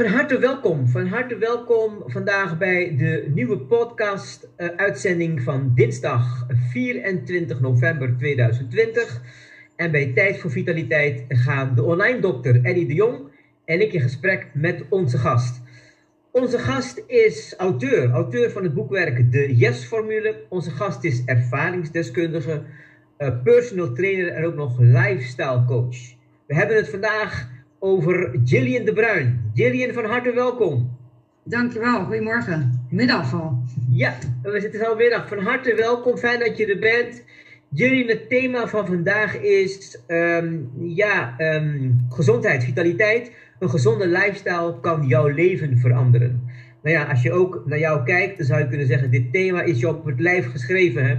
Van harte welkom. Van harte welkom vandaag bij de nieuwe podcast-uitzending van dinsdag 24 november 2020. En bij Tijd voor Vitaliteit gaan de online dokter Eddie de Jong en ik in gesprek met onze gast. Onze gast is auteur, auteur van het boekwerk De Yes-formule. Onze gast is ervaringsdeskundige, uh, personal trainer en ook nog lifestyle coach. We hebben het vandaag over Jillian de Bruin. Jillian, van harte welkom. Dankjewel, goedemorgen. Middag al. Ja, we zitten al middag. Van harte welkom, fijn dat je er bent. Jillian, het thema van vandaag is ehm, ja, ehm, gezondheid, vitaliteit. Een gezonde lifestyle kan jouw leven veranderen. Nou ja, als je ook naar jou kijkt, dan zou je kunnen zeggen: dit thema is je op het lijf geschreven. Hè?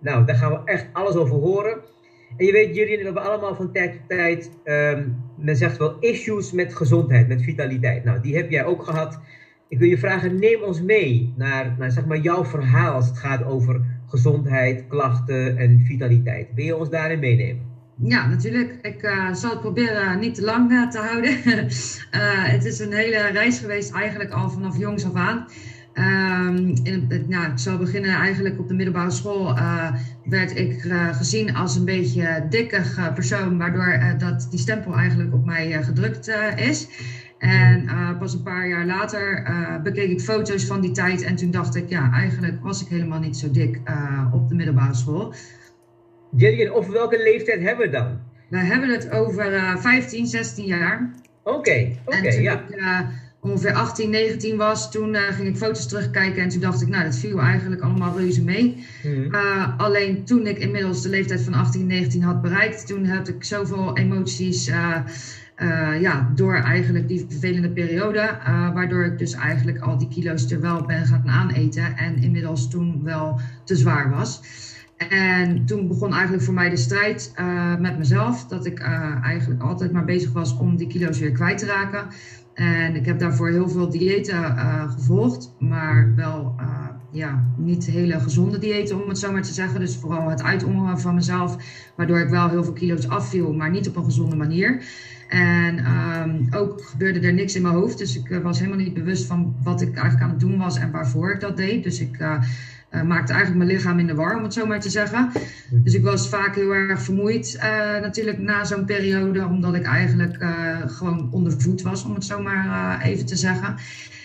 Nou, daar gaan we echt alles over horen. En je weet, Julian, we hebben allemaal van tijd tot tijd, um, men zegt wel, issues met gezondheid, met vitaliteit. Nou, die heb jij ook gehad. Ik wil je vragen, neem ons mee naar, naar zeg maar jouw verhaal als het gaat over gezondheid, klachten en vitaliteit. Wil je ons daarin meenemen? Ja, natuurlijk. Ik uh, zal het proberen niet te lang uh, te houden. uh, het is een hele reis geweest, eigenlijk al vanaf jongs af aan. Um, in, nou, ik zal beginnen eigenlijk op de middelbare school. Uh, werd ik uh, gezien als een beetje dikkig uh, persoon, waardoor dat die stempel eigenlijk op mij gedrukt is. En pas een paar jaar later bekeek ik foto's van die tijd en toen dacht ik, ja, eigenlijk was ik helemaal niet zo dik op de middelbare school. Jillian, over welke leeftijd hebben we dan? We hebben het over 15, 16 jaar. Oké, okay, oké, okay, ja. Ik, ongeveer 18, 19 was, toen uh, ging ik foto's terugkijken en toen dacht ik, nou, dat viel eigenlijk allemaal reuze mee. Mm. Uh, alleen toen ik inmiddels de leeftijd van 18, 19 had bereikt, toen had ik zoveel emoties. Uh, ja, door eigenlijk die vervelende periode, waardoor ik dus eigenlijk al die kilo's er wel ben gaan aaneten en inmiddels toen wel te zwaar was. En toen begon eigenlijk voor mij de strijd met mezelf, dat ik eigenlijk altijd maar bezig was om die kilo's weer kwijt te raken. En ik heb daarvoor heel veel diëten uh, gevolgd, maar wel uh, ja, niet hele gezonde diëten, om het zo maar te zeggen. Dus vooral het uitommeren van mezelf, waardoor ik wel heel veel kilo's afviel, maar niet op een gezonde manier. En um, ook gebeurde er niks in mijn hoofd, dus ik uh, was helemaal niet bewust van wat ik eigenlijk aan het doen was en waarvoor ik dat deed. Dus ik uh, maakte eigenlijk mijn lichaam in de war, om het zo maar te zeggen. Dus ik was vaak heel erg vermoeid uh, natuurlijk na zo'n periode, omdat ik eigenlijk uh, gewoon onder voet was, om het zo maar even te zeggen.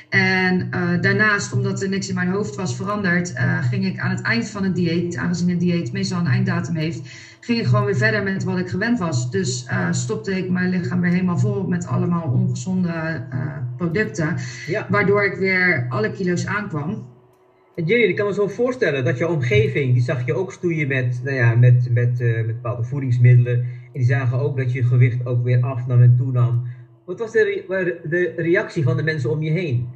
En daarnaast, omdat er niks in mijn hoofd was veranderd, ging ik aan het eind van het dieet, aangezien een dieet meestal een einddatum heeft, ging ik gewoon weer verder met wat ik gewend was. Dus stopte ik mijn lichaam weer helemaal vol met allemaal ongezonde producten, ja. waardoor ik weer alle kilo's aankwam. En ik kan me zo voorstellen dat jouw omgeving, die zag je ook stoeien met, nou ja, met, met, uh, met bepaalde voedingsmiddelen. En die zagen ook dat je gewicht ook weer afnam en toenam. Wat was de, de reactie van de mensen om je heen?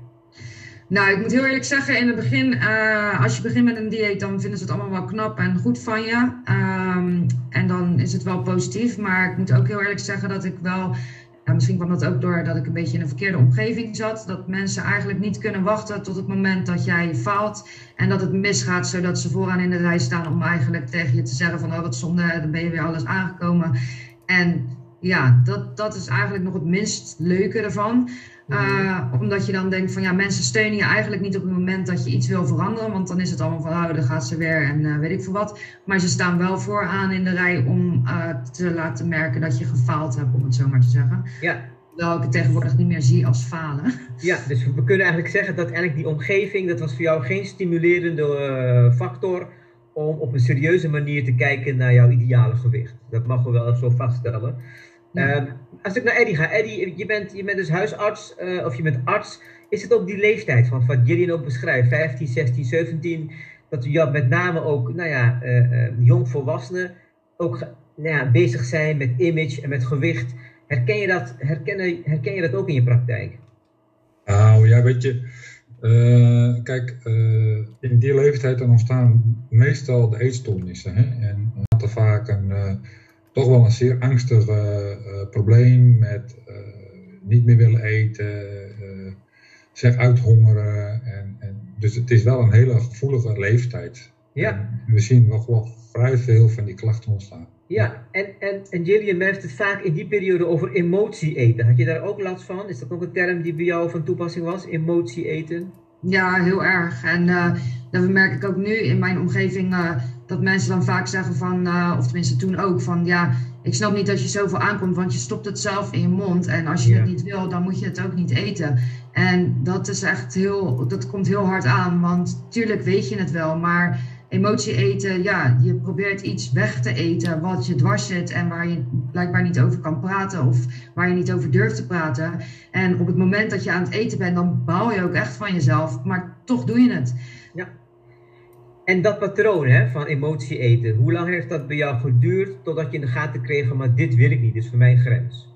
Nou, ik moet heel eerlijk zeggen, in het begin, uh, als je begint met een dieet, dan vinden ze het allemaal wel knap en goed van je. Um, en dan is het wel positief. Maar ik moet ook heel eerlijk zeggen dat ik wel misschien kwam dat ook door dat ik een beetje in een verkeerde omgeving zat. Dat mensen eigenlijk niet kunnen wachten tot het moment dat jij faalt en dat het misgaat, zodat ze vooraan in de rij staan om eigenlijk tegen je te zeggen van oh wat zonde, dan ben je weer alles aangekomen. En ja, dat, dat is eigenlijk nog het minst leuke ervan. Uh, omdat je dan denkt van ja, mensen steunen je eigenlijk niet op het moment dat je iets wil veranderen. Want dan is het allemaal van oh, dan gaat ze weer en uh, weet ik veel wat. Maar ze staan wel vooraan in de rij om uh, te laten merken dat je gefaald hebt, om het zo maar te zeggen. Ja. Terwijl ik het tegenwoordig niet meer zie als falen. Ja, dus we kunnen eigenlijk zeggen dat eigenlijk die omgeving, dat was voor jou geen stimulerende factor om op een serieuze manier te kijken naar jouw ideale gewicht. Dat mogen we wel zo vaststellen. Um, als ik naar Eddie ga, Eddie, je bent, je bent dus huisarts uh, of je bent arts. Is het ook die leeftijd van wat Gillian ook beschrijft, 15, 16, 17, dat je met name ook, nou ja, uh, uh, jongvolwassenen ook nou ja, bezig zijn met image en met gewicht. Herken je dat, herken, herken je dat ook in je praktijk? Nou ja, weet je, kijk, in die leeftijd dan ontstaan meestal de eetstoornissen. Hè? En dat vaak een toch wel een zeer angstig probleem met niet meer willen eten, zich uithongeren. En, en, dus het is wel een hele gevoelige leeftijd. Ja. we zien nog wel vrij veel van die klachten ontstaan. Ja, en, en, en Jillian heeft het vaak in die periode over emotie eten. Had je daar ook last van? Is dat ook een term die bij jou van toepassing was? Emotie eten? Ja, heel erg. En uh, dat merk ik ook nu in mijn omgeving. Uh, dat mensen dan vaak zeggen van, uh, of tenminste toen ook, van ja, ik snap niet dat je zoveel aankomt, want je stopt het zelf in je mond. En als je het niet wil, dan moet je het ook niet eten. En dat is echt heel, dat komt heel hard aan, want tuurlijk weet je het wel, maar emotie eten, ja, je probeert iets weg te eten wat je dwars zit en waar je blijkbaar niet over kan praten of waar je niet over durft te praten. En op het moment dat je aan het eten bent, dan bouw je ook echt van jezelf, maar toch doe je het. Ja. En dat patroon hè, van emotie eten, hoe lang heeft dat bij jou geduurd totdat je in de gaten kreeg van, maar dit wil ik niet, dit is voor mij een grens?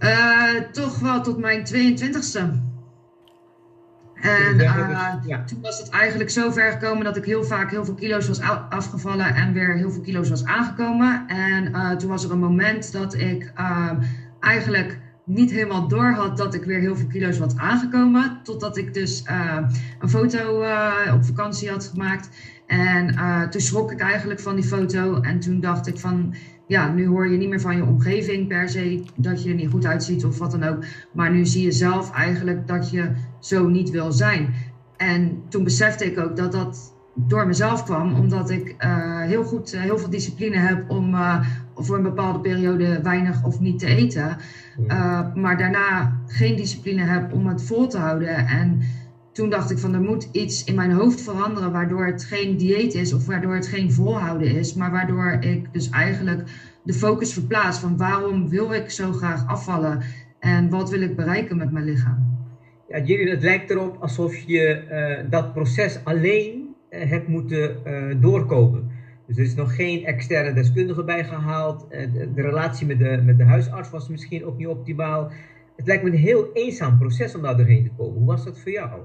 Uh, toch wel tot mijn 22e. En uh, toen was het eigenlijk zo ver gekomen dat ik heel vaak heel veel kilo's was afgevallen en weer heel veel kilo's was aangekomen. En uh, toen was er een moment dat ik uh, eigenlijk niet helemaal door had dat ik weer heel veel kilo's was aangekomen. Totdat ik dus een foto op vakantie had gemaakt. En toen schrok ik eigenlijk van die foto. En toen dacht ik van, ja, nu hoor je niet meer van je omgeving per se dat je er niet goed uitziet of wat dan ook. Maar nu zie je zelf eigenlijk dat je zo niet wil zijn. En toen besefte ik ook dat dat door mezelf kwam, omdat ik uh, heel goed, uh, heel veel discipline heb om voor een bepaalde periode weinig of niet te eten. maar daarna geen discipline heb om het vol te houden. En toen dacht ik van er moet iets in mijn hoofd veranderen waardoor het geen dieet is of waardoor het geen volhouden is, maar waardoor ik dus eigenlijk de focus verplaats van waarom wil ik zo graag afvallen en wat wil ik bereiken met mijn lichaam. Ja, Jerry, het lijkt erop alsof je uh, dat proces alleen uh, hebt moeten uh, doorkomen. Dus er is nog geen externe deskundige bijgehaald. De, de, relatie met de, met de huisarts was misschien ook niet optimaal. Het lijkt me een heel eenzaam proces om daar doorheen te komen. Hoe was dat voor jou?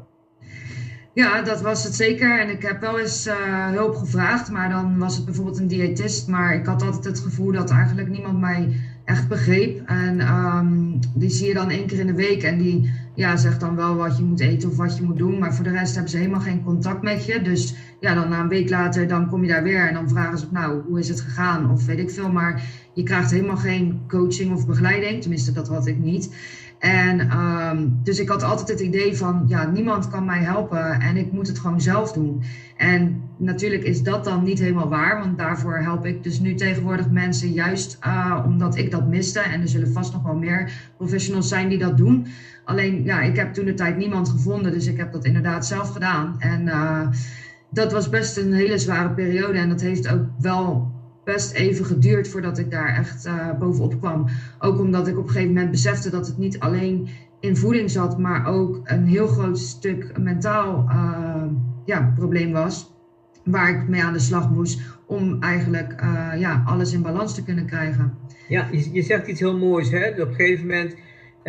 Ja, dat was het zeker. En ik heb wel eens uh, hulp gevraagd, maar dan was het bijvoorbeeld een diëtist. Maar ik had altijd het gevoel dat eigenlijk niemand mij echt begreep. En um, die zie je dan één keer in de week en die ja, zegt dan wel wat je moet eten of wat je moet doen. Maar voor de rest hebben ze helemaal geen contact met je. Dus ja, dan na een week later dan kom je daar weer en dan vragen ze, nou, hoe is het gegaan? Of weet ik veel. Maar je krijgt helemaal geen coaching of begeleiding. Tenminste, dat had ik niet. En um, dus ik had altijd het idee van, ja, niemand kan mij helpen en ik moet het gewoon zelf doen. En natuurlijk is dat dan niet helemaal waar, want daarvoor help ik dus nu tegenwoordig mensen juist uh, omdat ik dat miste. En er zullen vast nog wel meer professionals zijn die dat doen. Alleen, ja, ik heb toen de tijd niemand gevonden, dus ik heb dat inderdaad zelf gedaan. En uh, dat was best een hele zware periode en dat heeft ook wel best even geduurd voordat ik daar echt uh, bovenop kwam. Ook omdat ik op een gegeven moment besefte dat het niet alleen in voeding zat, maar ook een heel groot stuk mentaal uh, ja, probleem was. Waar ik mee aan de slag moest om eigenlijk uh, ja, alles in balans te kunnen krijgen. Ja, je, zegt iets heel moois. Hè? op een gegeven moment,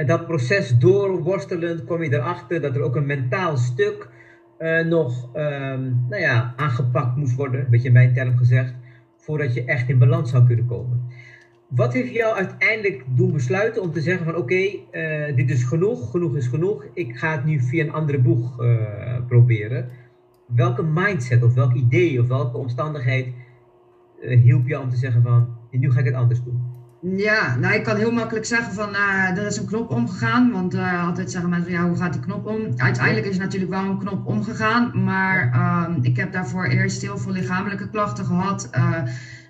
dat proces doorworstelend, kom je erachter dat er ook een mentaal stuk nog um, nou ja, aangepakt moest worden. Een beetje in mijn term gezegd voordat je echt in balans zou kunnen komen. Wat heeft jou uiteindelijk doen besluiten om te zeggen van oké, uh, dit is genoeg, genoeg is genoeg, ik ga het nu via een andere boeg uh, proberen. Welke mindset of welk idee of welke omstandigheid uh, hielp jou om te zeggen van nu ga ik het anders doen? Ja, nou ik kan heel makkelijk zeggen van uh, er is een knop omgegaan. Want uh, altijd zeggen mensen ja, hoe gaat die knop om? Uiteindelijk is natuurlijk wel een knop omgegaan. Maar uh, ik heb daarvoor eerst heel veel lichamelijke klachten gehad. Uh,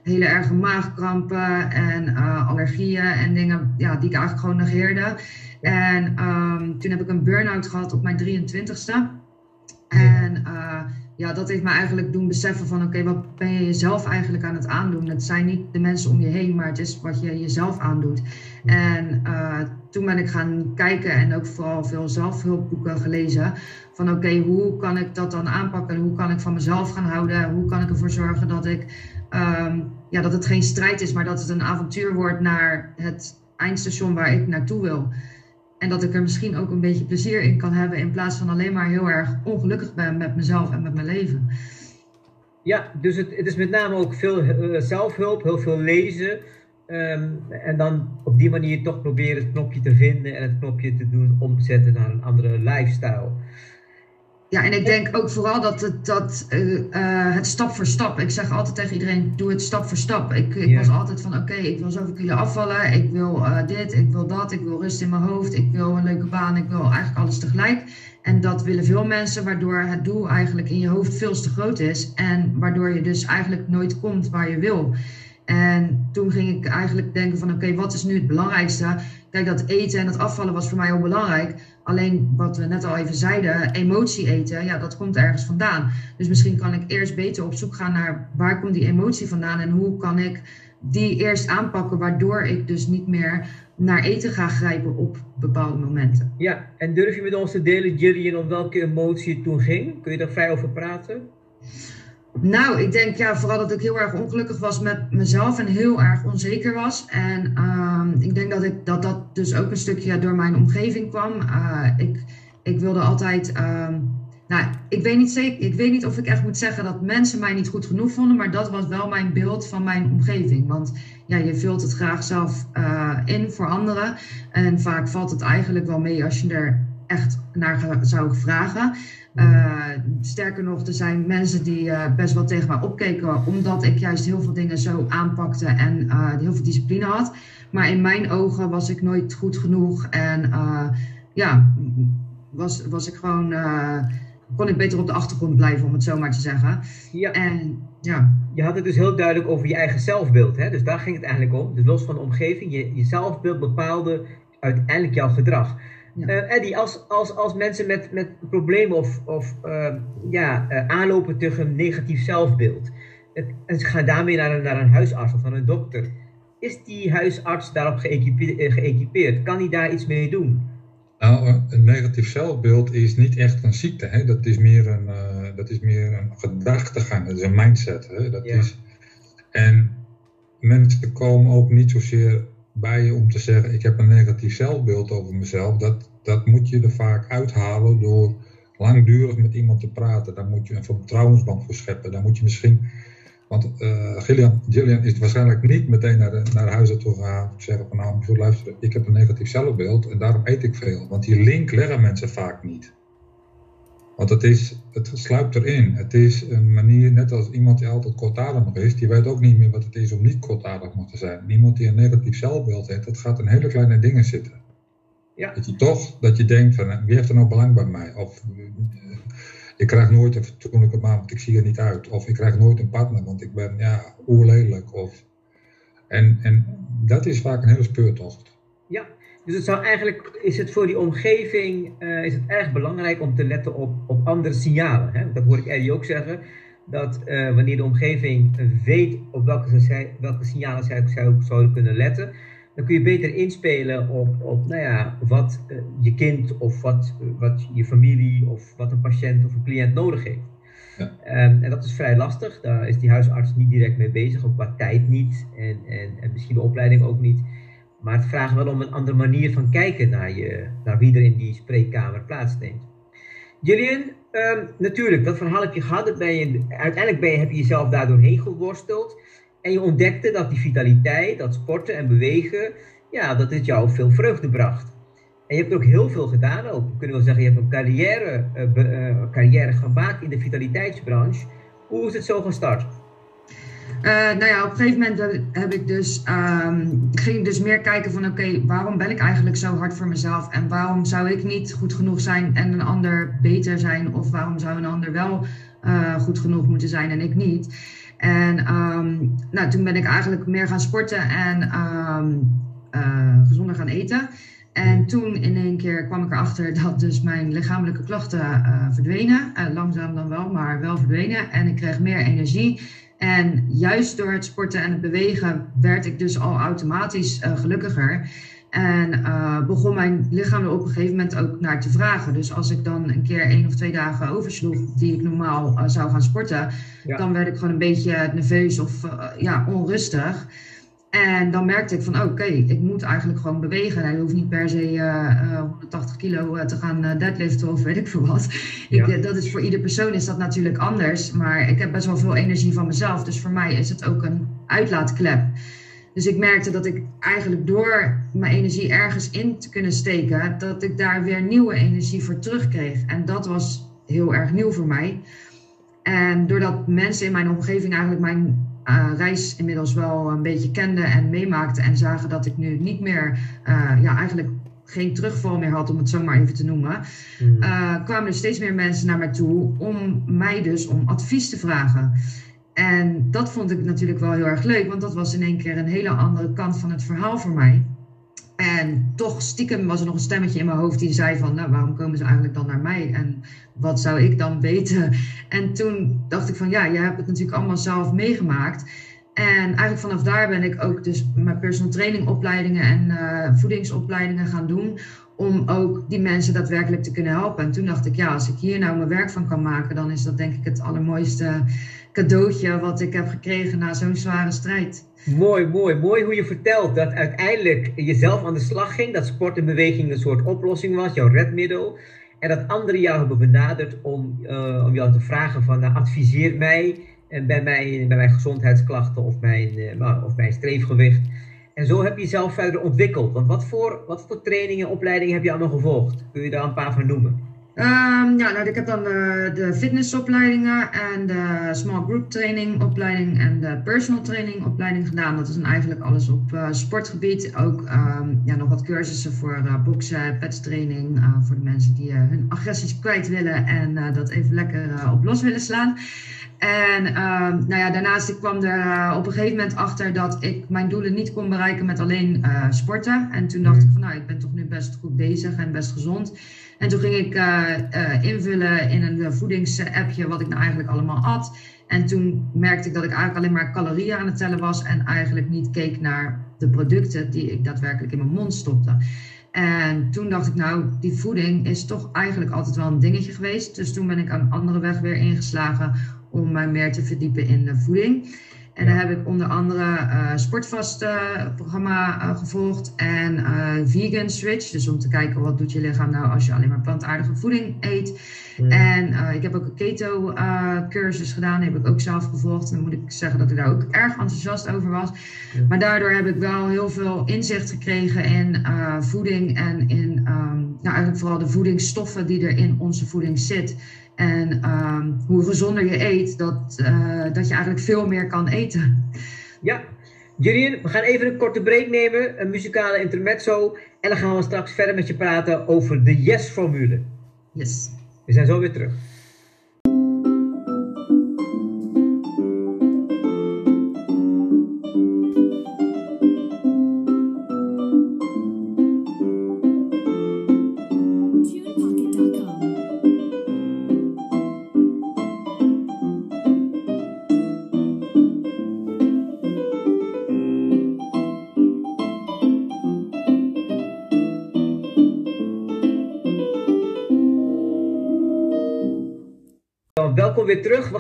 hele erge maagkrampen en allergieën en dingen ja, die ik eigenlijk gewoon negeerde. En um, toen heb ik een burn-out gehad op mijn 23ste. En ja, dat heeft me eigenlijk doen beseffen van oké, wat ben je jezelf eigenlijk aan het aandoen? Het zijn niet de mensen om je heen, maar het is wat je jezelf aandoet. En uh, toen ben ik gaan kijken en ook vooral veel zelfhulpboeken gelezen. Van oké, hoe kan ik dat dan aanpakken? Hoe kan ik van mezelf gaan houden? Hoe kan ik ervoor zorgen dat, ik, um, ja, dat het geen strijd is, maar dat het een avontuur wordt naar het eindstation waar ik naartoe wil? En dat ik er misschien ook een beetje plezier in kan hebben in plaats van alleen maar heel erg ongelukkig ben met mezelf en met mijn leven. Ja, dus het, het is met name ook veel uh, zelfhulp, heel veel lezen. Um, en dan op die manier toch proberen het knopje te vinden en het knopje te doen omzetten naar een andere lifestyle. Ja, en ik denk ook vooral dat het, dat, uh, het stap voor stap. Ik zeg altijd tegen iedereen: doe het stap voor stap. Ik, ik was altijd van: oké, ik wil zoveel kilo afvallen. Ik wil uh, dit, ik wil dat. Ik wil rust in mijn hoofd. Ik wil een leuke baan. Ik wil eigenlijk alles tegelijk. En dat willen veel mensen, waardoor het doel eigenlijk in je hoofd veel te groot is. En waardoor je dus eigenlijk nooit komt waar je wil. En toen ging ik eigenlijk denken van oké, wat is nu het belangrijkste? Kijk, dat eten en dat afvallen was voor mij heel belangrijk. Alleen wat we net al even zeiden, emotie eten, ja, dat komt ergens vandaan. Dus misschien kan ik eerst beter op zoek gaan naar waar komt die emotie vandaan en hoe kan ik die eerst aanpakken, waardoor ik dus niet meer naar eten ga grijpen op bepaalde momenten. Ja, en durf je met ons te delen, Jillian, om welke emotie het toen ging? Kun je daar vrij over praten? Nou, ik denk ja, vooral dat ik heel erg ongelukkig was met mezelf en heel erg onzeker was. En uh, ik denk dat, ik, dat dat dus ook een stukje door mijn omgeving kwam. Uh, ik, ik wilde altijd. Uh, nou, ik weet, niet zeker, ik weet niet of ik echt moet zeggen dat mensen mij niet goed genoeg vonden, maar dat was wel mijn beeld van mijn omgeving. Want ja, je vult het graag zelf uh, in voor anderen. En vaak valt het eigenlijk wel mee als je er echt naar zou vragen. Uh, sterker nog, er zijn mensen die uh, best wel tegen mij opkeken, omdat ik juist heel veel dingen zo aanpakte en uh, heel veel discipline had. Maar in mijn ogen was ik nooit goed genoeg en ja, was, was ik gewoon, kon ik beter op de achtergrond blijven, om het zo maar te zeggen. Ja. En, ja. Je had het dus heel duidelijk over je eigen zelfbeeld, hè? dus daar ging het eigenlijk om. Dus los van de omgeving, je, je zelfbeeld bepaalde uiteindelijk jouw gedrag. Uh, Eddie, als, als, als mensen met, met problemen of, of uh, ja, uh, aanlopen tegen een negatief zelfbeeld en ze gaan daarmee naar een, naar een huisarts of naar een dokter, is die huisarts daarop geëquipeerd? geëquipeerd? Kan hij daar iets mee doen? Nou, een negatief zelfbeeld is niet echt een ziekte. Hè? Dat, is meer een, dat is meer een gedachtegang, dat is een mindset. Hè? Dat ja. is, en mensen komen ook niet zozeer bij je om te zeggen: Ik heb een negatief zelfbeeld over mezelf. Dat, dat moet je er vaak uithalen door langdurig met iemand te praten. Daar moet je een vertrouwensband voor scheppen. Dan moet je misschien. Want uh, Gillian, Gillian is waarschijnlijk niet meteen naar, naar huis toe gaan zeggen van nou, luisteren, ik heb een negatief zelfbeeld en daarom eet ik veel. Want die link leggen mensen vaak niet. Want het, is, het sluipt erin. Het is een manier, net als iemand die altijd kortademig is, die weet ook niet meer wat het is om niet kortademig te zijn. iemand die een negatief zelfbeeld heeft, dat gaat in hele kleine dingen zitten. Ja. Dat je toch, dat je denkt van, wie heeft er nou belang bij mij? Of ik krijg nooit een fatsoenlijke baan, want ik zie er niet uit. Of ik krijg nooit een partner, want ik ben ja, oerlelijk. Of, en, en dat is vaak een hele speurtocht. Ja, dus het zou eigenlijk, is het voor die omgeving uh, is het erg belangrijk om te letten op, op andere signalen. Hè? Dat hoor ik Eddie ook zeggen. Dat uh, wanneer de omgeving weet op welke, zij, welke signalen zij zou, zouden kunnen letten, dan kun je beter inspelen op, op nou ja, wat uh, je kind of wat, wat je familie of wat een patiënt of een cliënt nodig heeft. Ja. Um, en dat is vrij lastig. Daar is die huisarts niet direct mee bezig, ook qua tijd niet en, en, en misschien de opleiding ook niet. Maar het vraagt wel om een andere manier van kijken naar, je, naar wie er in die spreekkamer plaatsneemt. Julian, um, natuurlijk, dat verhaal heb je gehad. Ben uiteindelijk ben je, heb je jezelf daardoorheen geworsteld. En je ontdekte dat die vitaliteit, dat sporten en bewegen, ja, dat het jou veel vreugde bracht. En je hebt ook heel veel gedaan ook. We kunnen wel zeggen, je hebt een carrière, uh, carrière gemaakt in de vitaliteitsbranche. Hoe is het zo gestart? Uh, nou ja, op een gegeven moment heb ik dus, um, ging ik dus meer kijken van oké, waarom ben ik eigenlijk zo hard voor mezelf en waarom zou ik niet goed genoeg zijn en een ander beter zijn of waarom zou een ander wel uh, goed genoeg moeten zijn en ik niet. En um, nou, toen ben ik eigenlijk meer gaan sporten en um, uh, gezonder gaan eten. En toen in één keer kwam ik erachter dat dus mijn lichamelijke klachten verdwenen. Langzaam dan wel, maar wel verdwenen. En ik kreeg meer energie. En juist door het sporten en het bewegen werd ik dus al automatisch uh, gelukkiger. En uh, begon mijn lichaam er op een gegeven moment ook naar te vragen. Dus als ik dan een keer één of twee dagen oversloeg die ik normaal uh, zou gaan sporten, ja. dan werd ik gewoon een beetje nerveus of ja, onrustig. En dan merkte ik van oké, okay, ik moet eigenlijk gewoon bewegen. En je hoeft niet per se 180 kilo te gaan deadliften of weet ik veel wat. Ja. Ik, dat is voor ieder persoon is dat natuurlijk anders. Maar ik heb best wel veel energie van mezelf. Dus voor mij is het ook een uitlaatklep. Dus ik merkte dat ik eigenlijk door mijn energie ergens in te kunnen steken, dat ik daar weer nieuwe energie voor terugkreeg. En dat was heel erg nieuw voor mij. En doordat mensen in mijn omgeving eigenlijk mijn uh, reis inmiddels wel een beetje kenden en meemaakten en zagen dat ik nu niet meer, uh, ja, eigenlijk geen terugval meer had, om het zo maar even te noemen, mm. kwamen er steeds meer mensen naar mij toe om mij dus om advies te vragen. En dat vond ik natuurlijk wel heel erg leuk, want dat was in één keer een hele andere kant van het verhaal voor mij. En toch stiekem was er nog een stemmetje in mijn hoofd die zei van, nou waarom komen ze eigenlijk dan naar mij en wat zou ik dan weten? En toen dacht ik van, ja, jij hebt het natuurlijk allemaal zelf meegemaakt. En eigenlijk vanaf daar ben ik ook dus mijn personal training opleidingen en uh, voedingsopleidingen gaan doen. Om ook die mensen daadwerkelijk te kunnen helpen. En toen dacht ik, ja, als ik hier nou mijn werk van kan maken, dan is dat denk ik het allermooiste cadeautje wat ik heb gekregen na zo'n zware strijd. Mooi, mooi. Mooi hoe je vertelt dat uiteindelijk jezelf aan de slag ging. Dat sport en beweging een soort oplossing was, jouw redmiddel. En dat anderen jou hebben benaderd om, uh, om jou te vragen van nou, adviseer mij en bij, mij, bij mijn gezondheidsklachten of mijn, uh, of mijn streefgewicht. En zo heb je jezelf verder ontwikkeld. Want wat voor, wat voor trainingen en opleidingen heb je allemaal gevolgd? Kun je daar een paar van noemen? Um, ja, nou, ik heb dan de, de fitnessopleidingen en de small group training opleiding en de personal training opleiding gedaan. Dat is dan eigenlijk alles op uh, sportgebied. Ook um, ja, nog wat cursussen voor uh, boksen, petstraining, voor de mensen die hun agressies kwijt willen en dat even lekker op los willen slaan. En um, nou ja, daarnaast ik kwam er op een gegeven moment achter dat ik mijn doelen niet kon bereiken met alleen sporten. En toen dacht mm. ik van nou, ik ben toch nu best goed bezig en best gezond. En toen ging ik uh, invullen in een voedingsappje wat ik nou eigenlijk allemaal at. En toen merkte ik dat ik eigenlijk alleen maar calorieën aan het tellen was en eigenlijk niet keek naar de producten die ik daadwerkelijk in mijn mond stopte. En toen dacht ik, nou, die voeding is toch eigenlijk altijd wel een dingetje geweest. Dus toen ben ik een andere weg weer ingeslagen om mij meer te verdiepen in de voeding. En daar heb ik onder andere uh, Sportvast uh, programma uh, gevolgd en Vegan Switch. Dus om te kijken wat doet je lichaam nou als je alleen maar plantaardige voeding eet. En ik heb ook een keto cursus gedaan, die heb ik ook zelf gevolgd. En dan moet ik zeggen dat ik daar ook erg enthousiast over was. Maar daardoor heb ik wel heel veel inzicht gekregen in voeding en in um, nou, eigenlijk vooral de voedingsstoffen die er in onze voeding zit. En um, hoe gezonder je eet, dat, uh, dat je eigenlijk veel meer kan eten. Ja, Julien, we gaan even een korte break nemen, een muzikale intermezzo. En dan gaan we straks verder met je praten over de Yes-formule. Yes. We zijn zo weer terug.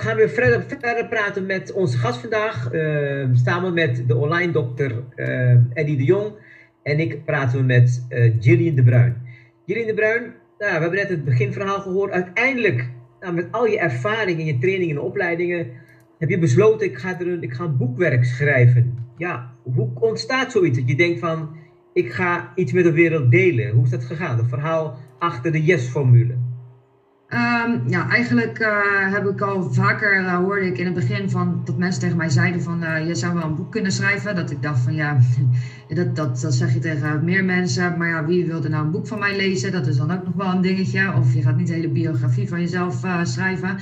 Gaan weer verder, verder praten met onze gast vandaag. Uh, samen met de online dokter uh, Eddie de Jong. En ik praten we met uh, Gillian de Bruin. Gillian de Bruin, nou, we hebben net het beginverhaal gehoord. Uiteindelijk, nou, met al je ervaring in je trainingen en opleidingen, heb je besloten, ik ga, er een, ik ga een boekwerk schrijven. Ja, hoe ontstaat zoiets? Dat je denkt van, ik ga iets met de wereld delen. Hoe is dat gegaan? Het verhaal achter de yes-formule. Um, ja, eigenlijk uh, heb ik al vaker uh, hoorde ik in het begin van dat mensen tegen mij zeiden van uh, je zou wel een boek kunnen schrijven. Dat ik dacht van ja, dat, dat, dat zeg je tegen meer mensen. Maar ja, wie wilde nou een boek van mij lezen? Dat is dan ook nog wel een dingetje. Of je gaat niet de hele biografie van jezelf schrijven.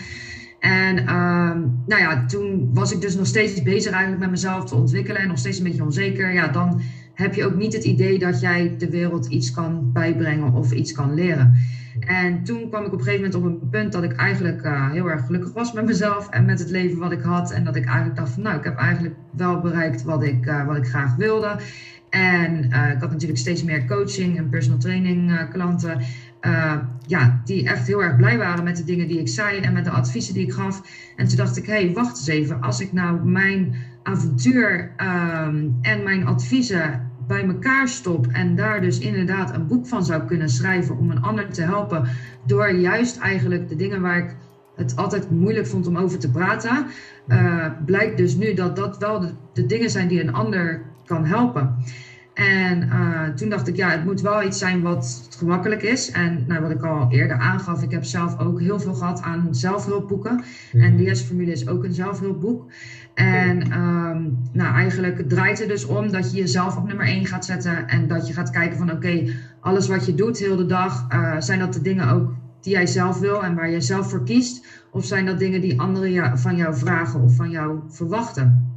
En um, nou ja, toen was ik dus nog steeds bezig eigenlijk met mezelf te ontwikkelen en nog steeds een beetje onzeker. Ja, dan heb je ook niet het idee dat jij de wereld iets kan bijbrengen of iets kan leren. En toen kwam ik op een gegeven moment op een punt dat ik eigenlijk uh, heel erg gelukkig was met mezelf en met het leven wat ik had. En dat ik eigenlijk dacht van nou, ik heb eigenlijk wel bereikt wat ik, uh, wat ik graag wilde. En uh, ik had natuurlijk steeds meer coaching en personal training klanten. ja, die echt heel erg blij waren met de dingen die ik zei en met de adviezen die ik gaf. En toen dacht ik, hé, hey, wacht eens even. Als ik nou mijn avontuur um, en mijn adviezen bij elkaar stop en daar dus inderdaad een boek van zou kunnen schrijven om een ander te helpen door juist eigenlijk de dingen waar ik het altijd moeilijk vond om over te praten, uh, blijkt dus nu dat dat wel de, dingen zijn die een ander kan helpen. En uh, toen dacht ik, ja, het moet wel iets zijn wat gemakkelijk is. En nou, wat ik al eerder aangaf, ik heb zelf ook heel veel gehad aan zelfhulpboeken. Mm. En de Yes-formule is ook een zelfhulpboek. En um, nou, eigenlijk draait het dus om dat je jezelf op nummer 1 gaat zetten. En dat je gaat kijken van, oké, alles wat je doet heel de dag, uh, zijn dat de dingen ook die jij zelf wil en waar jij zelf voor kiest? Of zijn dat dingen die anderen van jou vragen of van jou verwachten?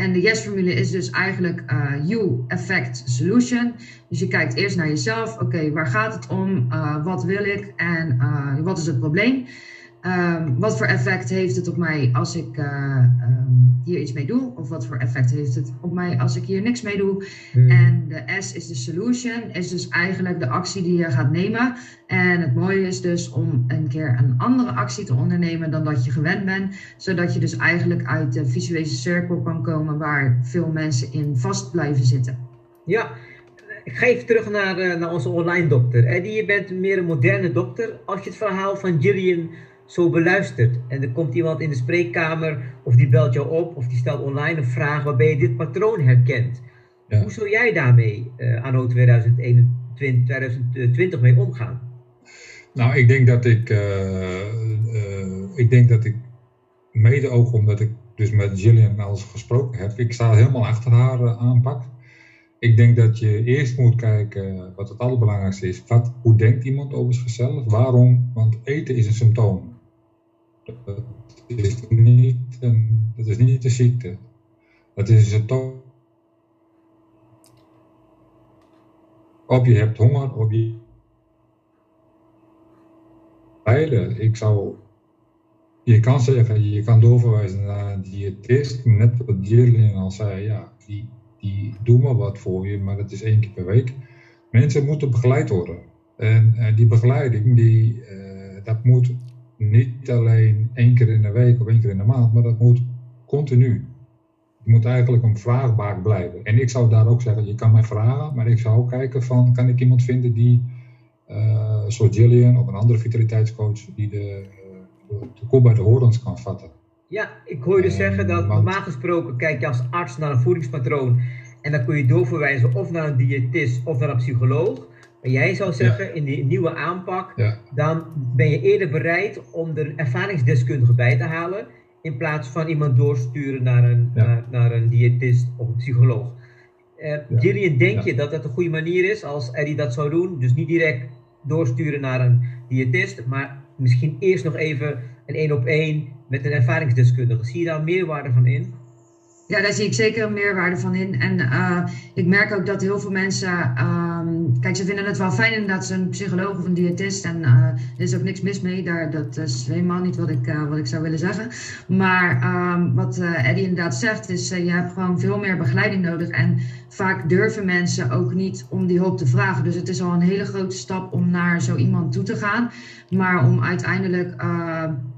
En de yes-formule is dus eigenlijk uh, you, effect, solution. Dus je kijkt eerst naar jezelf. Oké, waar gaat het om? Uh, wat wil ik? En uh, wat is het probleem? Um, wat voor effect heeft het op mij als ik um, hier iets mee doe? Of wat voor effect heeft het op mij als ik hier niks mee doe? Hmm. En de S is de solution, is dus eigenlijk de actie die je gaat nemen. En het mooie is dus om een keer een andere actie te ondernemen dan dat je gewend bent. Zodat je dus eigenlijk uit de visuele cirkel kan komen waar veel mensen in vast blijven zitten. Ja, ik ga even terug naar, uh, naar onze online dokter. Eddie, je bent meer een moderne dokter. Als je het verhaal van Gillian zo beluistert. En er komt iemand in de spreekkamer, of die belt jou op, of die stelt online een vraag waarbij je dit patroon herkent. Hoe zou jij daarmee uh, anno 2021, 2020 mee omgaan? Nou, ik denk dat ik, uh, uh, ik denk dat ik mede ook omdat ik dus met Gillian al gesproken heb, ik sta helemaal achter haar aanpak. Ik denk dat je eerst moet kijken wat het allerbelangrijkste is. Wat, hoe denkt iemand over zichzelf? Waarom? Want eten is een symptoom. Dat is niet, een, is niet de ziekte. Dat is het toch. Of je hebt honger, of je. Beide. Ik zou. Je kan zeggen, je kan doorverwijzen naar een diëtist. Net wat Jillian al zei, ja, die, die doen maar wat voor je, maar dat is één keer per week. Mensen moeten begeleid worden. En, en die begeleiding, die, uh, dat moet niet alleen één keer in de week of één keer in de maand, maar dat moet continu. Je moet eigenlijk een vraagbaak blijven. En ik zou daar ook zeggen, je kan mij vragen, maar ik zou ook kijken van, kan ik iemand vinden die, uh, zoals Gillian of een andere vitaliteitscoach, die de, uh, de kop bij de horens kan vatten. Ja, ik hoor je dus zeggen dat normaal gesproken kijk je als arts naar een voedingspatroon en dan kun je doorverwijzen of naar een diëtist of naar een psycholoog. Maar jij zou zeggen, in die nieuwe aanpak, dan ben je eerder bereid om er ervaringsdeskundige bij te halen, in plaats van iemand doorsturen naar een, naar, naar, een diëtist of een psycholoog. Uh, Gillian, denk je dat dat een goede manier is als Eddie dat zou doen? Dus niet direct doorsturen naar een diëtist, maar misschien eerst nog even een één op één met een ervaringsdeskundige. Zie je daar meerwaarde van in? Ja, daar zie ik zeker meerwaarde van in. En uh, ik merk ook dat heel veel mensen. Um, kijk, ze vinden het wel fijn inderdaad, ze een psycholoog of een diëtist. En uh, er is ook niks mis mee. Daar, dat is helemaal niet wat ik, uh, wat ik zou willen zeggen. Maar um, wat Eddie inderdaad zegt, is je hebt gewoon veel meer begeleiding nodig. En vaak durven mensen ook niet om die hulp te vragen. Dus het is al een hele grote stap om naar zo iemand toe te gaan. Maar om uiteindelijk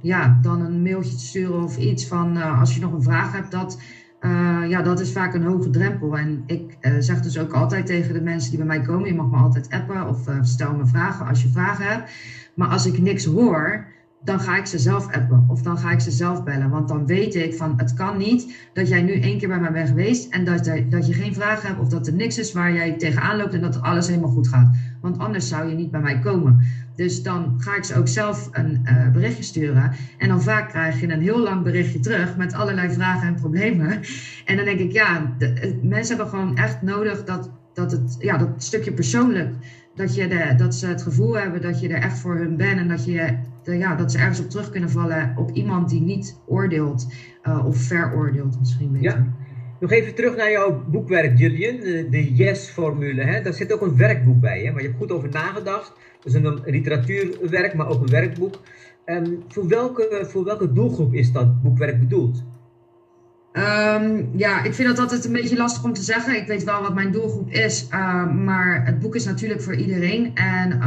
ja, dan een mailtje te sturen of iets van als je nog een vraag hebt, dat uh, ja, dat is vaak een hoge drempel. En ik uh, zeg dus ook altijd tegen de mensen die bij mij komen: je mag me altijd appen of uh, stel me vragen als je vragen hebt. Maar als ik niks hoor, dan ga ik ze zelf appen of dan ga ik ze zelf bellen. Want dan weet ik van het kan niet dat jij nu één keer bij mij bent geweest en dat, dat je geen vragen hebt of dat er niks is waar jij tegenaan loopt en dat alles helemaal goed gaat. Want anders zou je niet bij mij komen. Dus dan ga ik ze ook zelf een uh, berichtje sturen. En dan vaak krijg je een heel lang berichtje terug met allerlei vragen en problemen. En dan denk ik, ja, mensen hebben gewoon echt nodig dat, dat, het, ja, dat stukje persoonlijk dat, je de, dat ze het gevoel hebben dat je er echt voor hun bent en dat, je, ja, dat ze ergens op terug kunnen vallen op iemand die niet oordeelt uh, of veroordeelt misschien beter. Nog even terug naar jouw boekwerk, Julian, de, Yes-formule. Daar zit ook een werkboek bij, hè, waar je hebt goed over nagedacht. Dus een literatuurwerk, maar ook een werkboek. Um, voor, welke, voor welke doelgroep is dat boekwerk bedoeld? Um, ja, ik vind dat altijd een beetje lastig om te zeggen. Ik weet wel wat mijn doelgroep is, uh, maar het boek is natuurlijk voor iedereen. En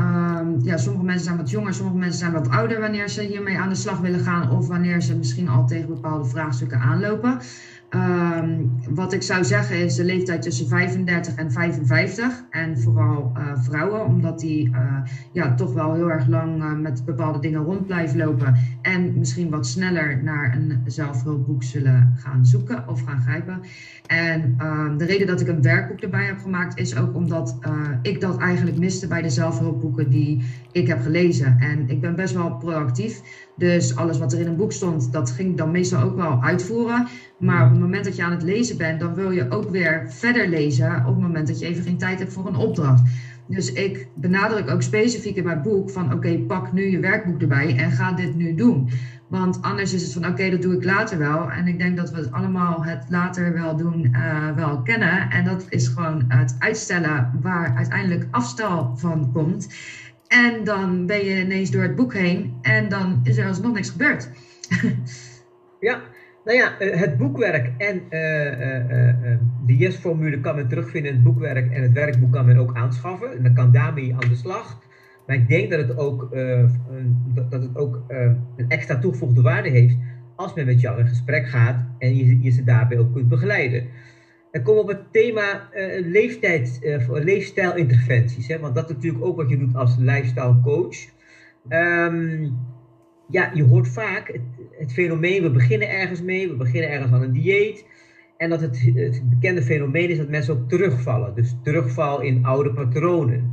ja, sommige mensen zijn wat jonger, sommige mensen zijn wat ouder wanneer ze hiermee aan de slag willen gaan of wanneer ze misschien al tegen bepaalde vraagstukken aanlopen. Ehm, wat ik zou zeggen is de leeftijd tussen 35 en 55. En vooral uh, vrouwen, omdat die uh, ja, toch wel heel erg lang uh, met bepaalde dingen rond blijven lopen. En misschien wat sneller naar een zelfhulpboek zullen gaan zoeken of gaan grijpen. En ehm, de reden dat ik een werkboek erbij heb gemaakt is ook omdat ik dat eigenlijk miste bij de zelfhulpboeken die ik heb gelezen. En ik ben best wel proactief. Dus alles wat er in een boek stond, dat ging dan meestal ook wel uitvoeren. Maar op het moment dat je aan het lezen bent, dan wil je ook weer verder lezen op het moment dat je even geen tijd hebt voor een opdracht. Dus ik benadruk ook specifiek in mijn boek van oké, pak nu je werkboek erbij en ga dit nu doen. Want anders is het van oké, dat doe ik later wel. En ik denk dat we het allemaal het later wel doen uh, wel kennen. En dat is gewoon het uitstellen waar uiteindelijk afstel van komt. En dan ben je ineens door het boek heen en dan is er alsnog niks gebeurd. ja, nou ja, eh, het boekwerk en uh, de yes-formule kan men terugvinden in het boekwerk en het werkboek kan men ook aanschaffen. En dan kan daarmee aan de slag. Maar ik denk dat het ook, dat het ook een extra toegevoegde waarde heeft als men met jou in gesprek gaat en je, je ze daarbij ook kunt begeleiden. En kom op het thema uh, leeftijd, uh, leefstijlinterventies. Hè? Want dat is natuurlijk ook wat je doet als lifestyle coach. Um, ja, je hoort vaak het, het, fenomeen, we beginnen ergens mee, we beginnen ergens aan een dieet. En dat het, het bekende fenomeen is dat mensen ook terugvallen. Dus terugval in oude patronen.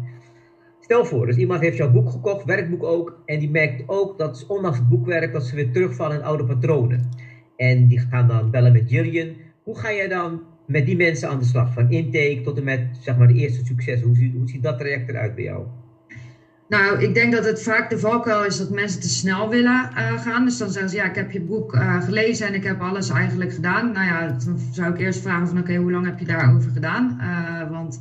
Stel voor, dus iemand heeft jouw boek gekocht, werkboek ook. En die merkt ook dat ondanks het boekwerk dat ze weer terugvallen in oude patronen. En die gaan dan bellen met Jillian. Hoe ga jij dan met die mensen aan de slag? Van intake tot en met zeg maar, de eerste succes. Hoe ziet, hoe ziet dat traject eruit bij jou? Nou, ik denk dat het vaak de valkuil is dat mensen te snel willen uh, gaan. Dus dan zeggen ze, ja, ik heb je boek uh, gelezen en ik heb alles eigenlijk gedaan. Nou ja, dan zou ik eerst vragen van, oké, hoe lang heb je daarover gedaan? Uh, want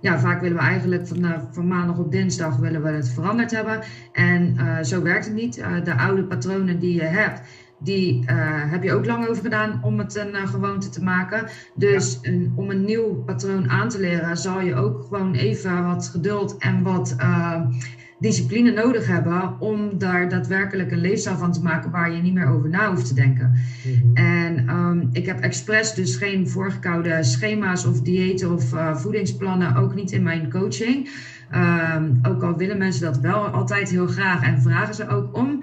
ja, vaak willen we eigenlijk van, van maandag op dinsdag willen we het veranderd hebben. En zo werkt het niet. de oude patronen die je hebt, die uh, heb je ook lang over gedaan om het een uh, gewoonte te maken. Dus een, om een nieuw patroon aan te leren, zal je ook gewoon even wat geduld en wat uh, discipline nodig hebben om daar daadwerkelijk een leefstijl van te maken waar je niet meer over na hoeft te denken. Mm-hmm. En um, ik heb expres dus geen voorgekoude schema's of diëten of voedingsplannen, ook niet in mijn coaching. Um, ook al willen mensen dat wel altijd heel graag en vragen ze ook om.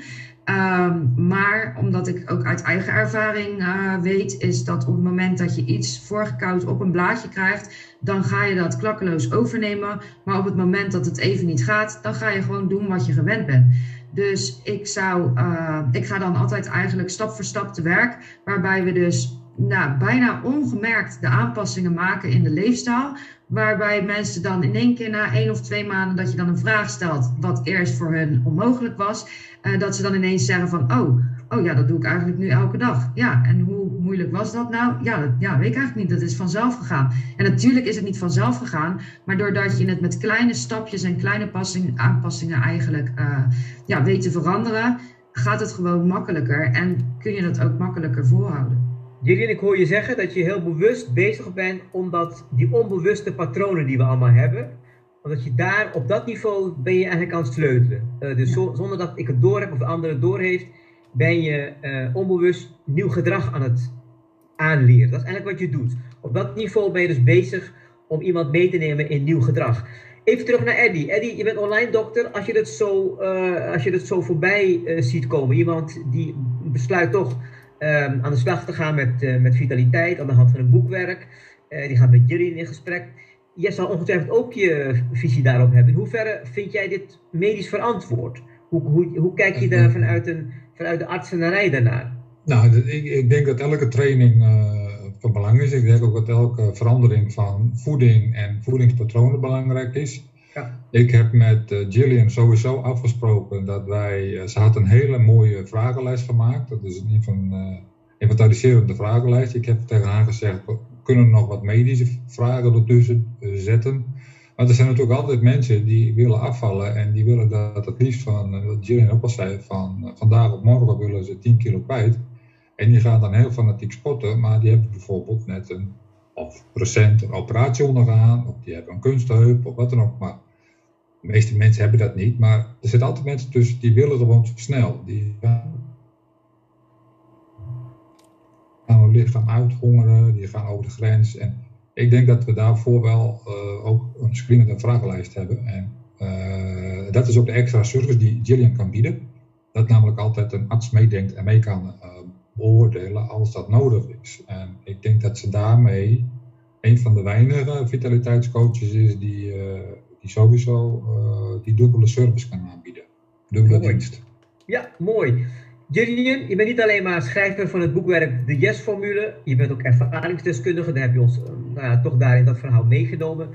Um, maar omdat ik ook uit eigen ervaring uh, weet, is dat op het moment dat je iets voorgekoud op een blaadje krijgt, dan ga je dat klakkeloos overnemen. Maar op het moment dat het even niet gaat, dan ga je gewoon doen wat je gewend bent. Dus ik zou, uh, ik ga dan altijd eigenlijk stap voor stap te werk, waarbij we dus nou, bijna ongemerkt de aanpassingen maken in de leefstijl. Waarbij mensen dan in één keer na één of twee maanden dat je dan een vraag stelt, wat eerst voor hun onmogelijk was, uh, dat ze dan ineens zeggen van, oh, oh ja, dat doe ik eigenlijk nu elke dag. Ja, en hoe moeilijk was dat nou? Ja, dat, ja, weet ik eigenlijk niet. Dat is vanzelf gegaan. En natuurlijk is het niet vanzelf gegaan, maar doordat je het met kleine stapjes en kleine passing, aanpassingen eigenlijk uh, ja, weet te veranderen, gaat het gewoon makkelijker en kun je dat ook makkelijker volhouden. Jullie, ik hoor je zeggen dat je heel bewust bezig bent omdat die onbewuste patronen die we allemaal hebben, omdat je daar op dat niveau ben je eigenlijk aan het sleutelen. Uh, dus zonder dat ik het door heb of de andere het door heeft, ben je uh, onbewust nieuw gedrag aan het aanleren. Dat is eigenlijk wat je doet. Op dat niveau ben je dus bezig om iemand mee te nemen in nieuw gedrag. Even terug naar Eddie. Eddie, je bent online dokter. Als je dit zo, uh, als je dit zo voorbij ziet komen, iemand die besluit toch um, aan de slag te gaan met, uh, met vitaliteit aan de hand van een boekwerk. Die gaat met jullie in gesprek. Jij zal ongetwijfeld ook je visie daarop hebben. In hoeverre vind jij dit medisch verantwoord? Hoe, hoe, hoe kijk je daar vanuit, een, vanuit de artsenarij daarnaar? Nou, ik, ik denk dat elke training uh, van belang is. Ik denk ook dat elke verandering van voeding en voedingspatronen belangrijk is. Ja. Ik heb met uh, Gillian sowieso afgesproken dat wij. Uh, ze had een hele mooie vragenlijst gemaakt. Dat is een van, inventariserende vragenlijst. Ik heb tegen haar gezegd: kunnen nog wat medische vragen ertussen zetten. Maar er zijn natuurlijk altijd mensen die willen afvallen en die willen dat het liefst van, wat Gillian ook al zei, van vandaag op morgen willen ze 10 kilo kwijt. En die gaan dan heel fanatiek sporten, maar die hebben bijvoorbeeld net een of recent een operatie ondergaan, of die hebben een kunstheup, of wat dan ook. Maar de meeste mensen hebben dat niet, maar er zitten altijd mensen tussen die willen gewoon snel. Die lichaam uithongeren, die gaan over de grens. En ik denk dat we daarvoor wel ook een screenende vragenlijst hebben. En dat is ook de extra service die Gillian kan bieden. Dat namelijk altijd een arts meedenkt en mee kan beoordelen als dat nodig is. En ik denk dat ze daarmee een van de weinige vitaliteitscoaches is die, die sowieso die dubbele service kan aanbieden. Dubbele dienst. Ja, mooi. Julian, je bent niet alleen maar schrijver van het boekwerk De Yes-formule, je bent ook ervaringsdeskundige, daar heb je ons nou ja, toch daarin dat verhaal meegenomen.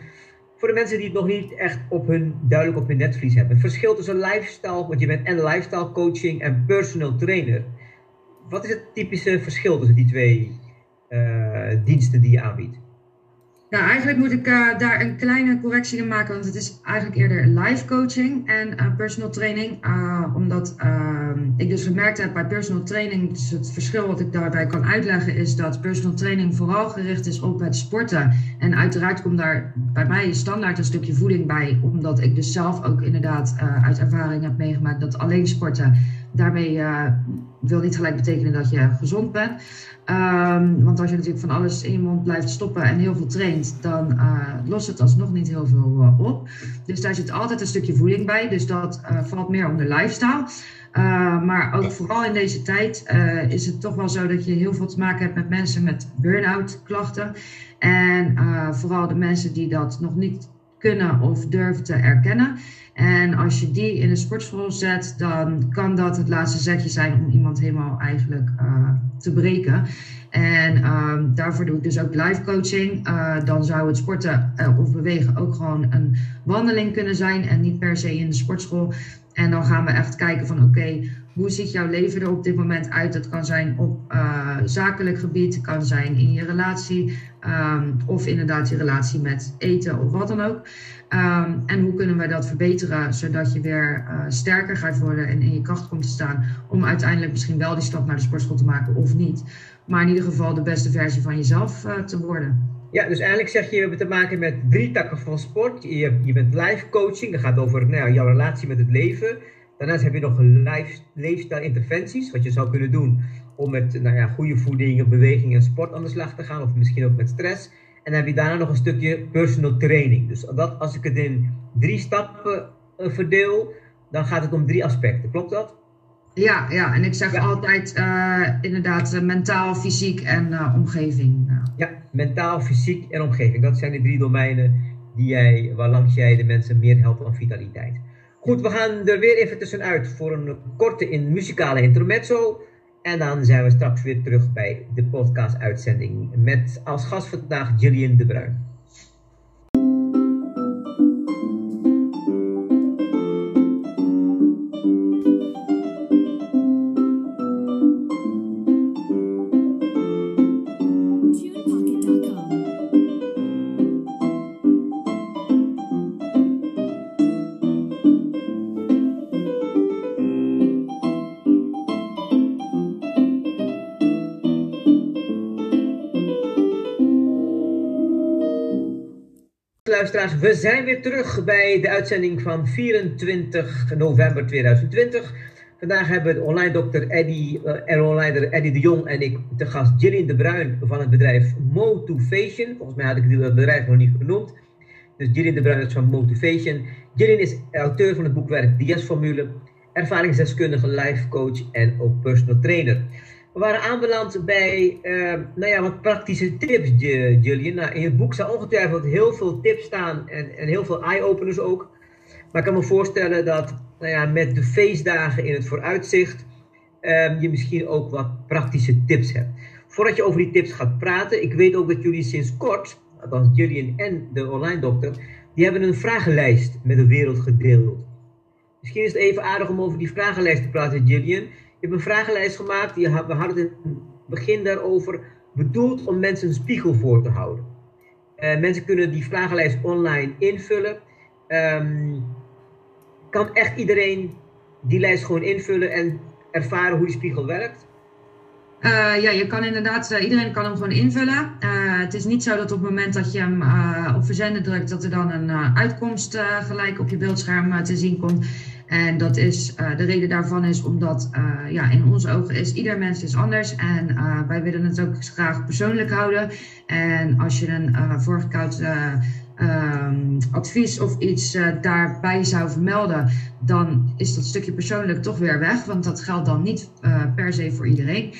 Voor de mensen die het nog niet echt op hun, duidelijk op hun netvlies hebben. Het verschil tussen lifestyle, want je bent en lifestyle coaching en personal trainer. Wat is het typische verschil tussen die twee uh, diensten die je aanbiedt? Nou, eigenlijk moet ik uh, daar een kleine correctie in maken, want het is eigenlijk eerder live coaching en uh, personal training. Uh, omdat ehm, ik dus gemerkt heb bij personal training, dus het verschil wat ik daarbij kan uitleggen, is dat personal training vooral gericht is op het sporten. En uiteraard komt daar bij mij standaard een stukje voeding bij, omdat ik dus zelf ook inderdaad uit ervaring heb meegemaakt dat alleen sporten daarmee wil niet gelijk betekenen dat je gezond bent. Um, want als je natuurlijk van alles in je mond blijft stoppen en heel veel traint, dan uh, lost het alsnog niet heel veel uh, op. Dus daar zit altijd een stukje voeding bij. Dus dat valt meer onder lifestyle. maar ook vooral in deze tijd is het toch wel zo dat je heel veel te maken hebt met mensen met burn-out klachten. En vooral de mensen die dat nog niet kunnen of durven te erkennen. En als je die in een sportschool zet, dan kan dat het laatste zetje zijn om iemand helemaal eigenlijk uh, te breken. En uh, daarvoor doe ik dus ook live coaching. Uh, dan zou het sporten uh, of bewegen ook gewoon een wandeling kunnen zijn en niet per se in de sportschool. En dan gaan we echt kijken van oké, hoe ziet jouw leven er op dit moment uit? Dat kan zijn op zakelijk gebied, kan zijn in je relatie um, of inderdaad je relatie met eten of wat dan ook. Um, en hoe kunnen we dat verbeteren zodat je weer uh, sterker gaat worden en in je kracht komt te staan om uiteindelijk misschien wel die stap naar de sportschool te maken of niet. Maar in ieder geval de beste versie van jezelf uh, te worden. Ja, dus eigenlijk zeg je, we hebben te maken met drie takken van sport. Je, je bent live coaching, dat gaat over nou, jouw relatie met het leven. Daarnaast heb je nog live, leefstijl interventies, wat je zou kunnen doen om met nou ja, goede voeding, beweging en sport aan de slag te gaan, of misschien ook met stress. En dan heb je daarna nog een stukje personal training. Dus dat, als ik het in drie stappen uh, verdeel, dan gaat het om drie aspecten. Klopt dat? Ja, ja. en ik zeg ja. altijd uh, inderdaad uh, mentaal, fysiek en omgeving. Ja. ja, mentaal, fysiek en omgeving. Dat zijn de drie domeinen die jij, waarlangs jij de mensen meer helpt aan vitaliteit. Goed, we gaan er weer even tussenuit voor een korte in muzikale intermezzo. En dan zijn we straks weer terug bij de podcast-uitzending met als gast vandaag Gillian de Bruin. We zijn weer terug bij de uitzending van 24 november 2020. Vandaag hebben we de online dokter Eddie, uh, online Eddie de Jong en ik te gast Jillian de Bruin van het bedrijf Motivation. Volgens mij had ik het bedrijf nog niet genoemd. Dus Jillian de Bruin is van Motivation. Jillian is auteur van het boekwerk DS-formule, ervaringsdeskundige, life coach en ook personal trainer. We waren aanbeland bij uh, nou ja, wat praktische tips, Julian. Nou, in het boek staan ongetwijfeld heel veel tips staan en, en heel veel eye-openers ook. Maar ik kan me voorstellen dat nou ja, met de feestdagen in het vooruitzicht uh, je misschien ook wat praktische tips hebt. Voordat je over die tips gaat praten, ik weet ook dat jullie sinds kort, althans Julian en de online dokter, die hebben een vragenlijst met de wereld gedeeld. Misschien is het even aardig om over die vragenlijst te praten, Julian. Je hebt een vragenlijst gemaakt, we hadden het in het begin daarover, bedoeld om mensen een spiegel voor te houden. Uh, mensen kunnen die vragenlijst online invullen. Um, kan echt iedereen die lijst gewoon invullen en ervaren hoe die spiegel werkt? Uh, ja, je kan inderdaad, uh, iedereen kan hem gewoon invullen. Het is niet zo dat op het moment dat je hem op verzenden drukt, dat er dan een uitkomst gelijk op je beeldscherm te zien komt. En dat is, de reden daarvan is omdat ja, in onze ogen is ieder mens is anders. En wij willen het ook graag persoonlijk houden. En als je een voorgekoud Ehm, advies of iets daarbij zou vermelden, dan is dat stukje persoonlijk toch weer weg, want dat geldt dan niet per se voor iedereen.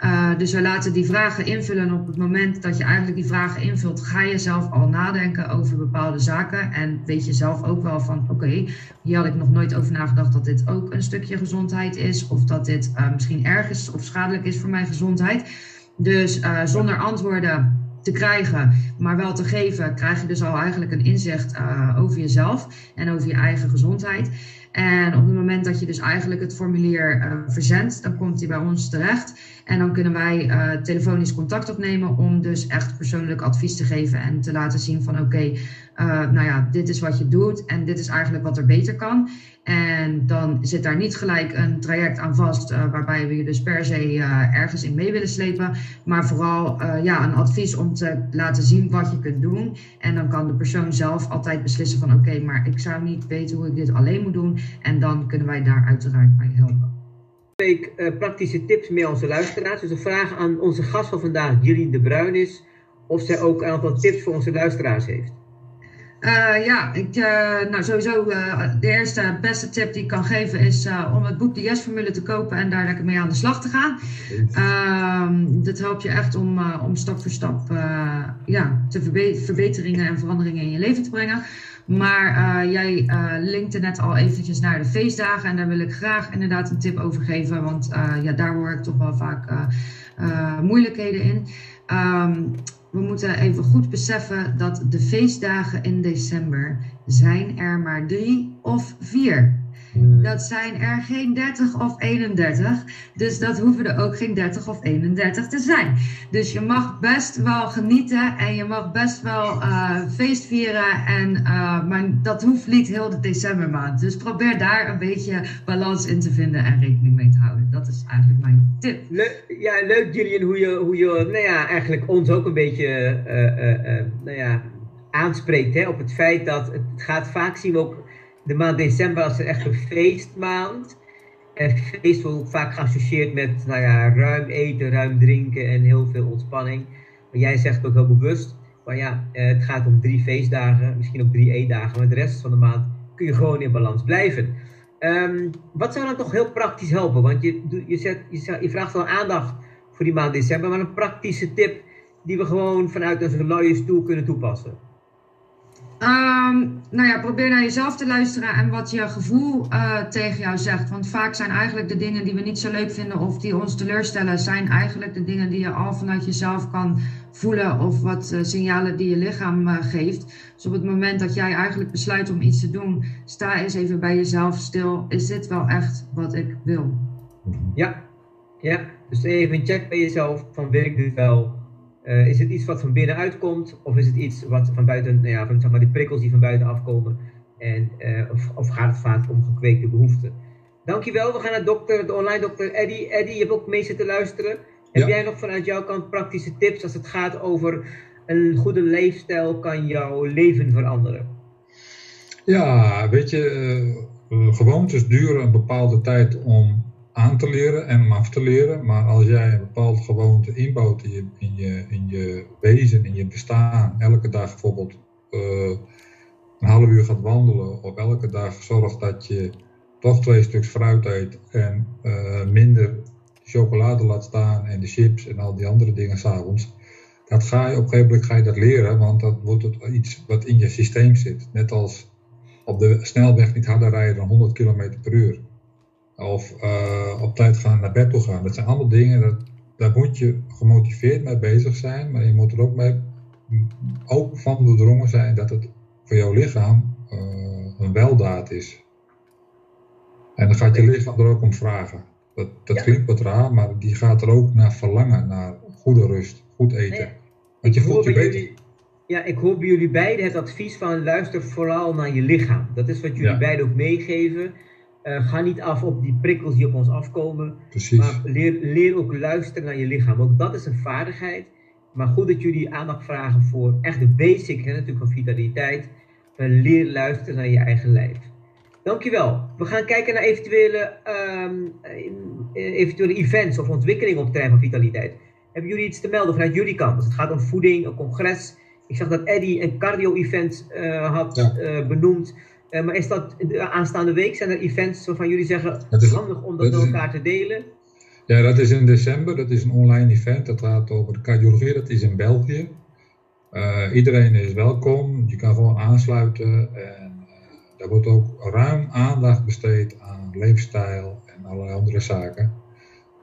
Uh, dus we laten die vragen invullen. op het moment dat je eigenlijk die vragen invult, ga je zelf al nadenken over bepaalde zaken. En weet je zelf ook wel van: oké, hier had ik nog nooit over nagedacht dat dit ook een stukje gezondheid is. Of dat dit misschien erg is of schadelijk is voor mijn gezondheid. Dus zonder antwoorden te krijgen, maar wel te geven, krijg je dus al eigenlijk een inzicht over jezelf en over je eigen gezondheid. En op het moment dat je dus eigenlijk het formulier uh, verzendt, dan komt hij bij ons terecht. En dan kunnen wij uh, telefonisch contact opnemen om dus echt persoonlijk advies te geven en te laten zien van oké, okay, nou ja, dit is wat je doet en dit is eigenlijk wat er beter kan. En dan zit daar niet gelijk een traject aan vast uh, waarbij we je dus per se uh, ergens in mee willen slepen. Maar vooral uh, ja, een advies om te laten zien wat je kunt doen. En dan kan de persoon zelf altijd beslissen van oké, maar ik zou niet weten hoe ik dit alleen moet doen. En dan kunnen wij daar uiteraard bij helpen. Week praktische tips mee onze luisteraars. Dus de vraag aan onze gast van vandaag, Jullie de Bruin, is of zij ook een aantal tips voor onze luisteraars heeft. Uh, ja, ik, uh, nou sowieso uh, de eerste beste tip die ik kan geven is om het boek De Yes-formule te kopen en daar lekker mee aan de slag te gaan. Ehm, dat helpt je echt om, om stap voor stap ja, te verbe verbeteringen en veranderingen in je leven te brengen. Maar jij linkte net al eventjes naar de feestdagen en daar wil ik graag inderdaad een tip over geven, want ja, daar hoor ik toch wel vaak moeilijkheden in. Um, we moeten even goed beseffen dat de feestdagen in december zijn er maar drie of vier. Dat zijn er geen 30 of 31. Dus dat hoeven er ook geen 30 of 31 te zijn. Dus je mag best wel genieten en je mag best wel uh, feest vieren. En, uh, maar dat hoeft niet heel de decembermaand. Dus probeer daar een beetje balans in te vinden en rekening mee te houden. Dat is eigenlijk mijn tip. Ja, leuk Julian hoe je, hoe je nou ja, eigenlijk ons ook een beetje uh, nou ja, aanspreekt hè, op het feit dat het gaat vaak zien we ook de maand december een echt een feestmaand. En feest wordt vaak geassocieerd met nou ja, ruim eten, ruim drinken en heel veel ontspanning. Maar jij zegt ook heel bewust, van ja, eh, het gaat om drie feestdagen, misschien ook drie eetdagen, maar de rest van de maand kun je gewoon in balans blijven. Um, wat zou dan toch heel praktisch helpen? Want je, je, zet, je, vraagt wel aandacht voor die maand december, maar een praktische tip die we gewoon vanuit onze luie stoel kunnen toepassen. Um, nou ja, probeer naar jezelf te luisteren en wat je gevoel uh, tegen jou zegt. Want vaak zijn eigenlijk de dingen die we niet zo leuk vinden of die ons teleurstellen, zijn eigenlijk de dingen die je al vanuit jezelf kan voelen of wat uh, signalen die je lichaam uh, geeft. Dus op het moment dat jij eigenlijk besluit om iets te doen, sta eens even bij jezelf stil. Is dit wel echt wat ik wil? Ja, ja. Dus even check bij jezelf van wil ik dit wel? Uh, is het iets wat van binnenuit komt, of is het iets wat van buiten, nou ja, van zeg maar die prikkels die van buiten afkomen, en, uh, of, of, gaat het vaak om gekweekte behoeften? Dankjewel, we gaan naar dokter, de online dokter Eddie. Eddie, je hebt ook mee zitten luisteren. Heb jij nog vanuit jouw kant praktische tips als het gaat over een goede leefstijl kan jouw leven veranderen? Ja, weet je, uh, gewoontes duren een bepaalde tijd om aan te leren en af te leren. Maar als jij een bepaalde gewoonte inbouwt in je, in je, in je wezen, in je bestaan, elke dag bijvoorbeeld uh, een half uur gaat wandelen, of elke dag zorgt dat je toch twee stuks fruit eet en uh, minder chocolade laat staan en de chips en al die andere dingen s'avonds. Dat ga je op een gegeven moment ga je dat leren, want dat wordt het iets wat in je systeem zit. Net als op de snelweg niet harder rijden dan 100 km per uur of uh, op tijd gaan naar bed toe gaan. Dat zijn allemaal dingen, dat, daar moet je gemotiveerd mee bezig zijn, maar je moet er ook, mee, ook van doordrongen zijn dat het voor jouw lichaam uh, een weldaad is. En dan gaat je lichaam er ook om vragen. Dat, dat klinkt wat raar, maar die gaat er ook naar verlangen, naar goede rust, goed eten. Want je voelt je beter. ja, ik hoor bij jullie beiden het advies van luister vooral naar je lichaam. Dat is wat jullie beiden ook meegeven. Uh, ga niet af op die prikkels die op ons afkomen. Precies. Maar leer, leer ook luisteren naar je lichaam. Ook dat is een vaardigheid. Maar goed dat jullie aandacht vragen voor echt de basic, hè, natuurlijk van vitaliteit. leer luisteren naar je eigen lijf. Dankjewel. We gaan kijken naar eventuele, ehm, eventuele events of ontwikkelingen op het terrein van vitaliteit. Hebben jullie iets te melden vanuit jullie kant? Als het gaat om voeding, een congres. Ik zag dat Eddie een cardio-event had benoemd. Maar is dat de aanstaande week? Zijn er events waarvan jullie zeggen, het is handig om dat met elkaar te delen? Ja, dat is in december. Dat is een online event. Dat gaat over de cardiologie. Dat is in België. Uh, iedereen is welkom. Je kan gewoon aansluiten. En daar wordt ook ruim aandacht besteed aan leefstijl en allerlei andere zaken.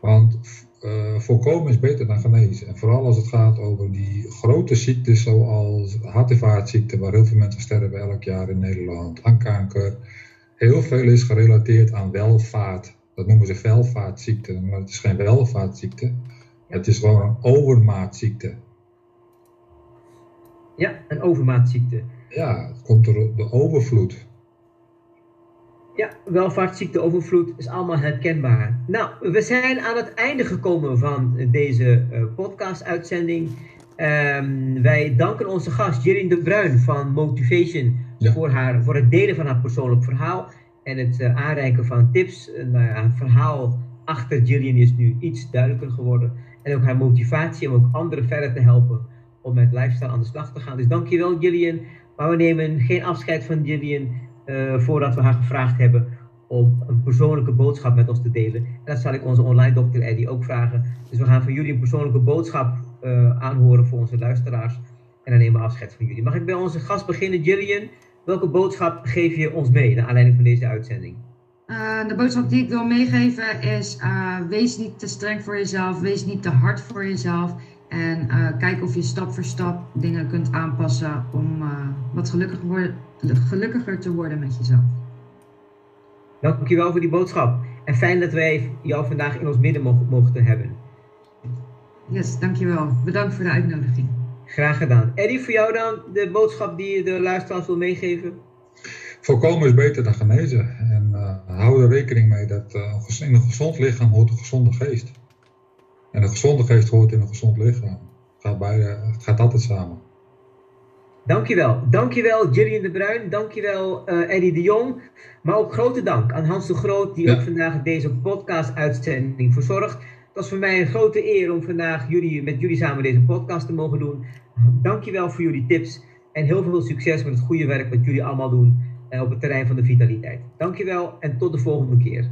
Want uh, voorkomen is beter dan genezen. En vooral als het gaat over die grote ziektes zoals hart- en vaatziekten, waar heel veel mensen sterven elk jaar in Nederland, aan kanker. Heel veel is gerelateerd aan welvaart dat noemen ze velvaartziekte, maar het is geen welvaartziekte. Het is gewoon een overmaatziekte. Ja, een overmaatziekte. Ja, het komt door de overvloed. Ja, welvaartsziekte, overvloed is allemaal herkenbaar. Nou, we zijn aan het einde gekomen van deze uh, podcast-uitzending. Um, wij danken onze gast Jirin de Bruin van Motivation voor, haar, voor het delen van haar persoonlijk verhaal en het uh, aanreiken van tips. Ja, het verhaal achter Jillian is nu iets duidelijker geworden. En ook haar motivatie om ook anderen verder te helpen om met lifestyle aan de slag te gaan. Dus dankjewel Jillian. Maar we nemen geen afscheid van Jillian uh, voordat we haar gevraagd hebben om een persoonlijke boodschap met ons te delen. En dat zal ik onze online dokter Eddie ook vragen. Dus we gaan van jullie een persoonlijke boodschap uh, aanhoren voor onze luisteraars. En dan nemen we afscheid van jullie. Mag ik bij onze gast beginnen, Jillian? Welke boodschap geef je ons mee naar aanleiding van deze uitzending? Uh, de boodschap die ik wil meegeven is: wees niet te streng voor jezelf, wees niet te hard voor jezelf. En uh, kijk of je stap voor stap dingen kunt aanpassen om wat gelukkiger, worden, gelukkiger te worden met jezelf. Dankjewel voor die boodschap. En fijn dat wij jou vandaag in ons midden mogen, mochten hebben. Yes, dankjewel. Bedankt voor de uitnodiging. Graag gedaan. Eddie, voor jou dan de boodschap die je de luisteraars wil meegeven? Voorkomen is beter dan genezen. En uh, hou er rekening mee dat uh, in een gezond lichaam hoort een gezonde geest. En een gezonde geest hoort in een gezond lichaam. Het gaat, beide, het gaat altijd samen. Dankjewel. Dankjewel Jillian de Bruin. Dankjewel uh, Eddie de Jong. Maar ook grote dank aan Hans de Groot die ja. ook vandaag deze podcast uitzending verzorgt. Het was voor mij een grote eer om vandaag jullie, met jullie samen deze podcast te mogen doen. Dankjewel voor jullie tips en heel veel succes met het goede werk wat jullie allemaal doen eh, op het terrein van de vitaliteit. Dankjewel en tot de volgende keer.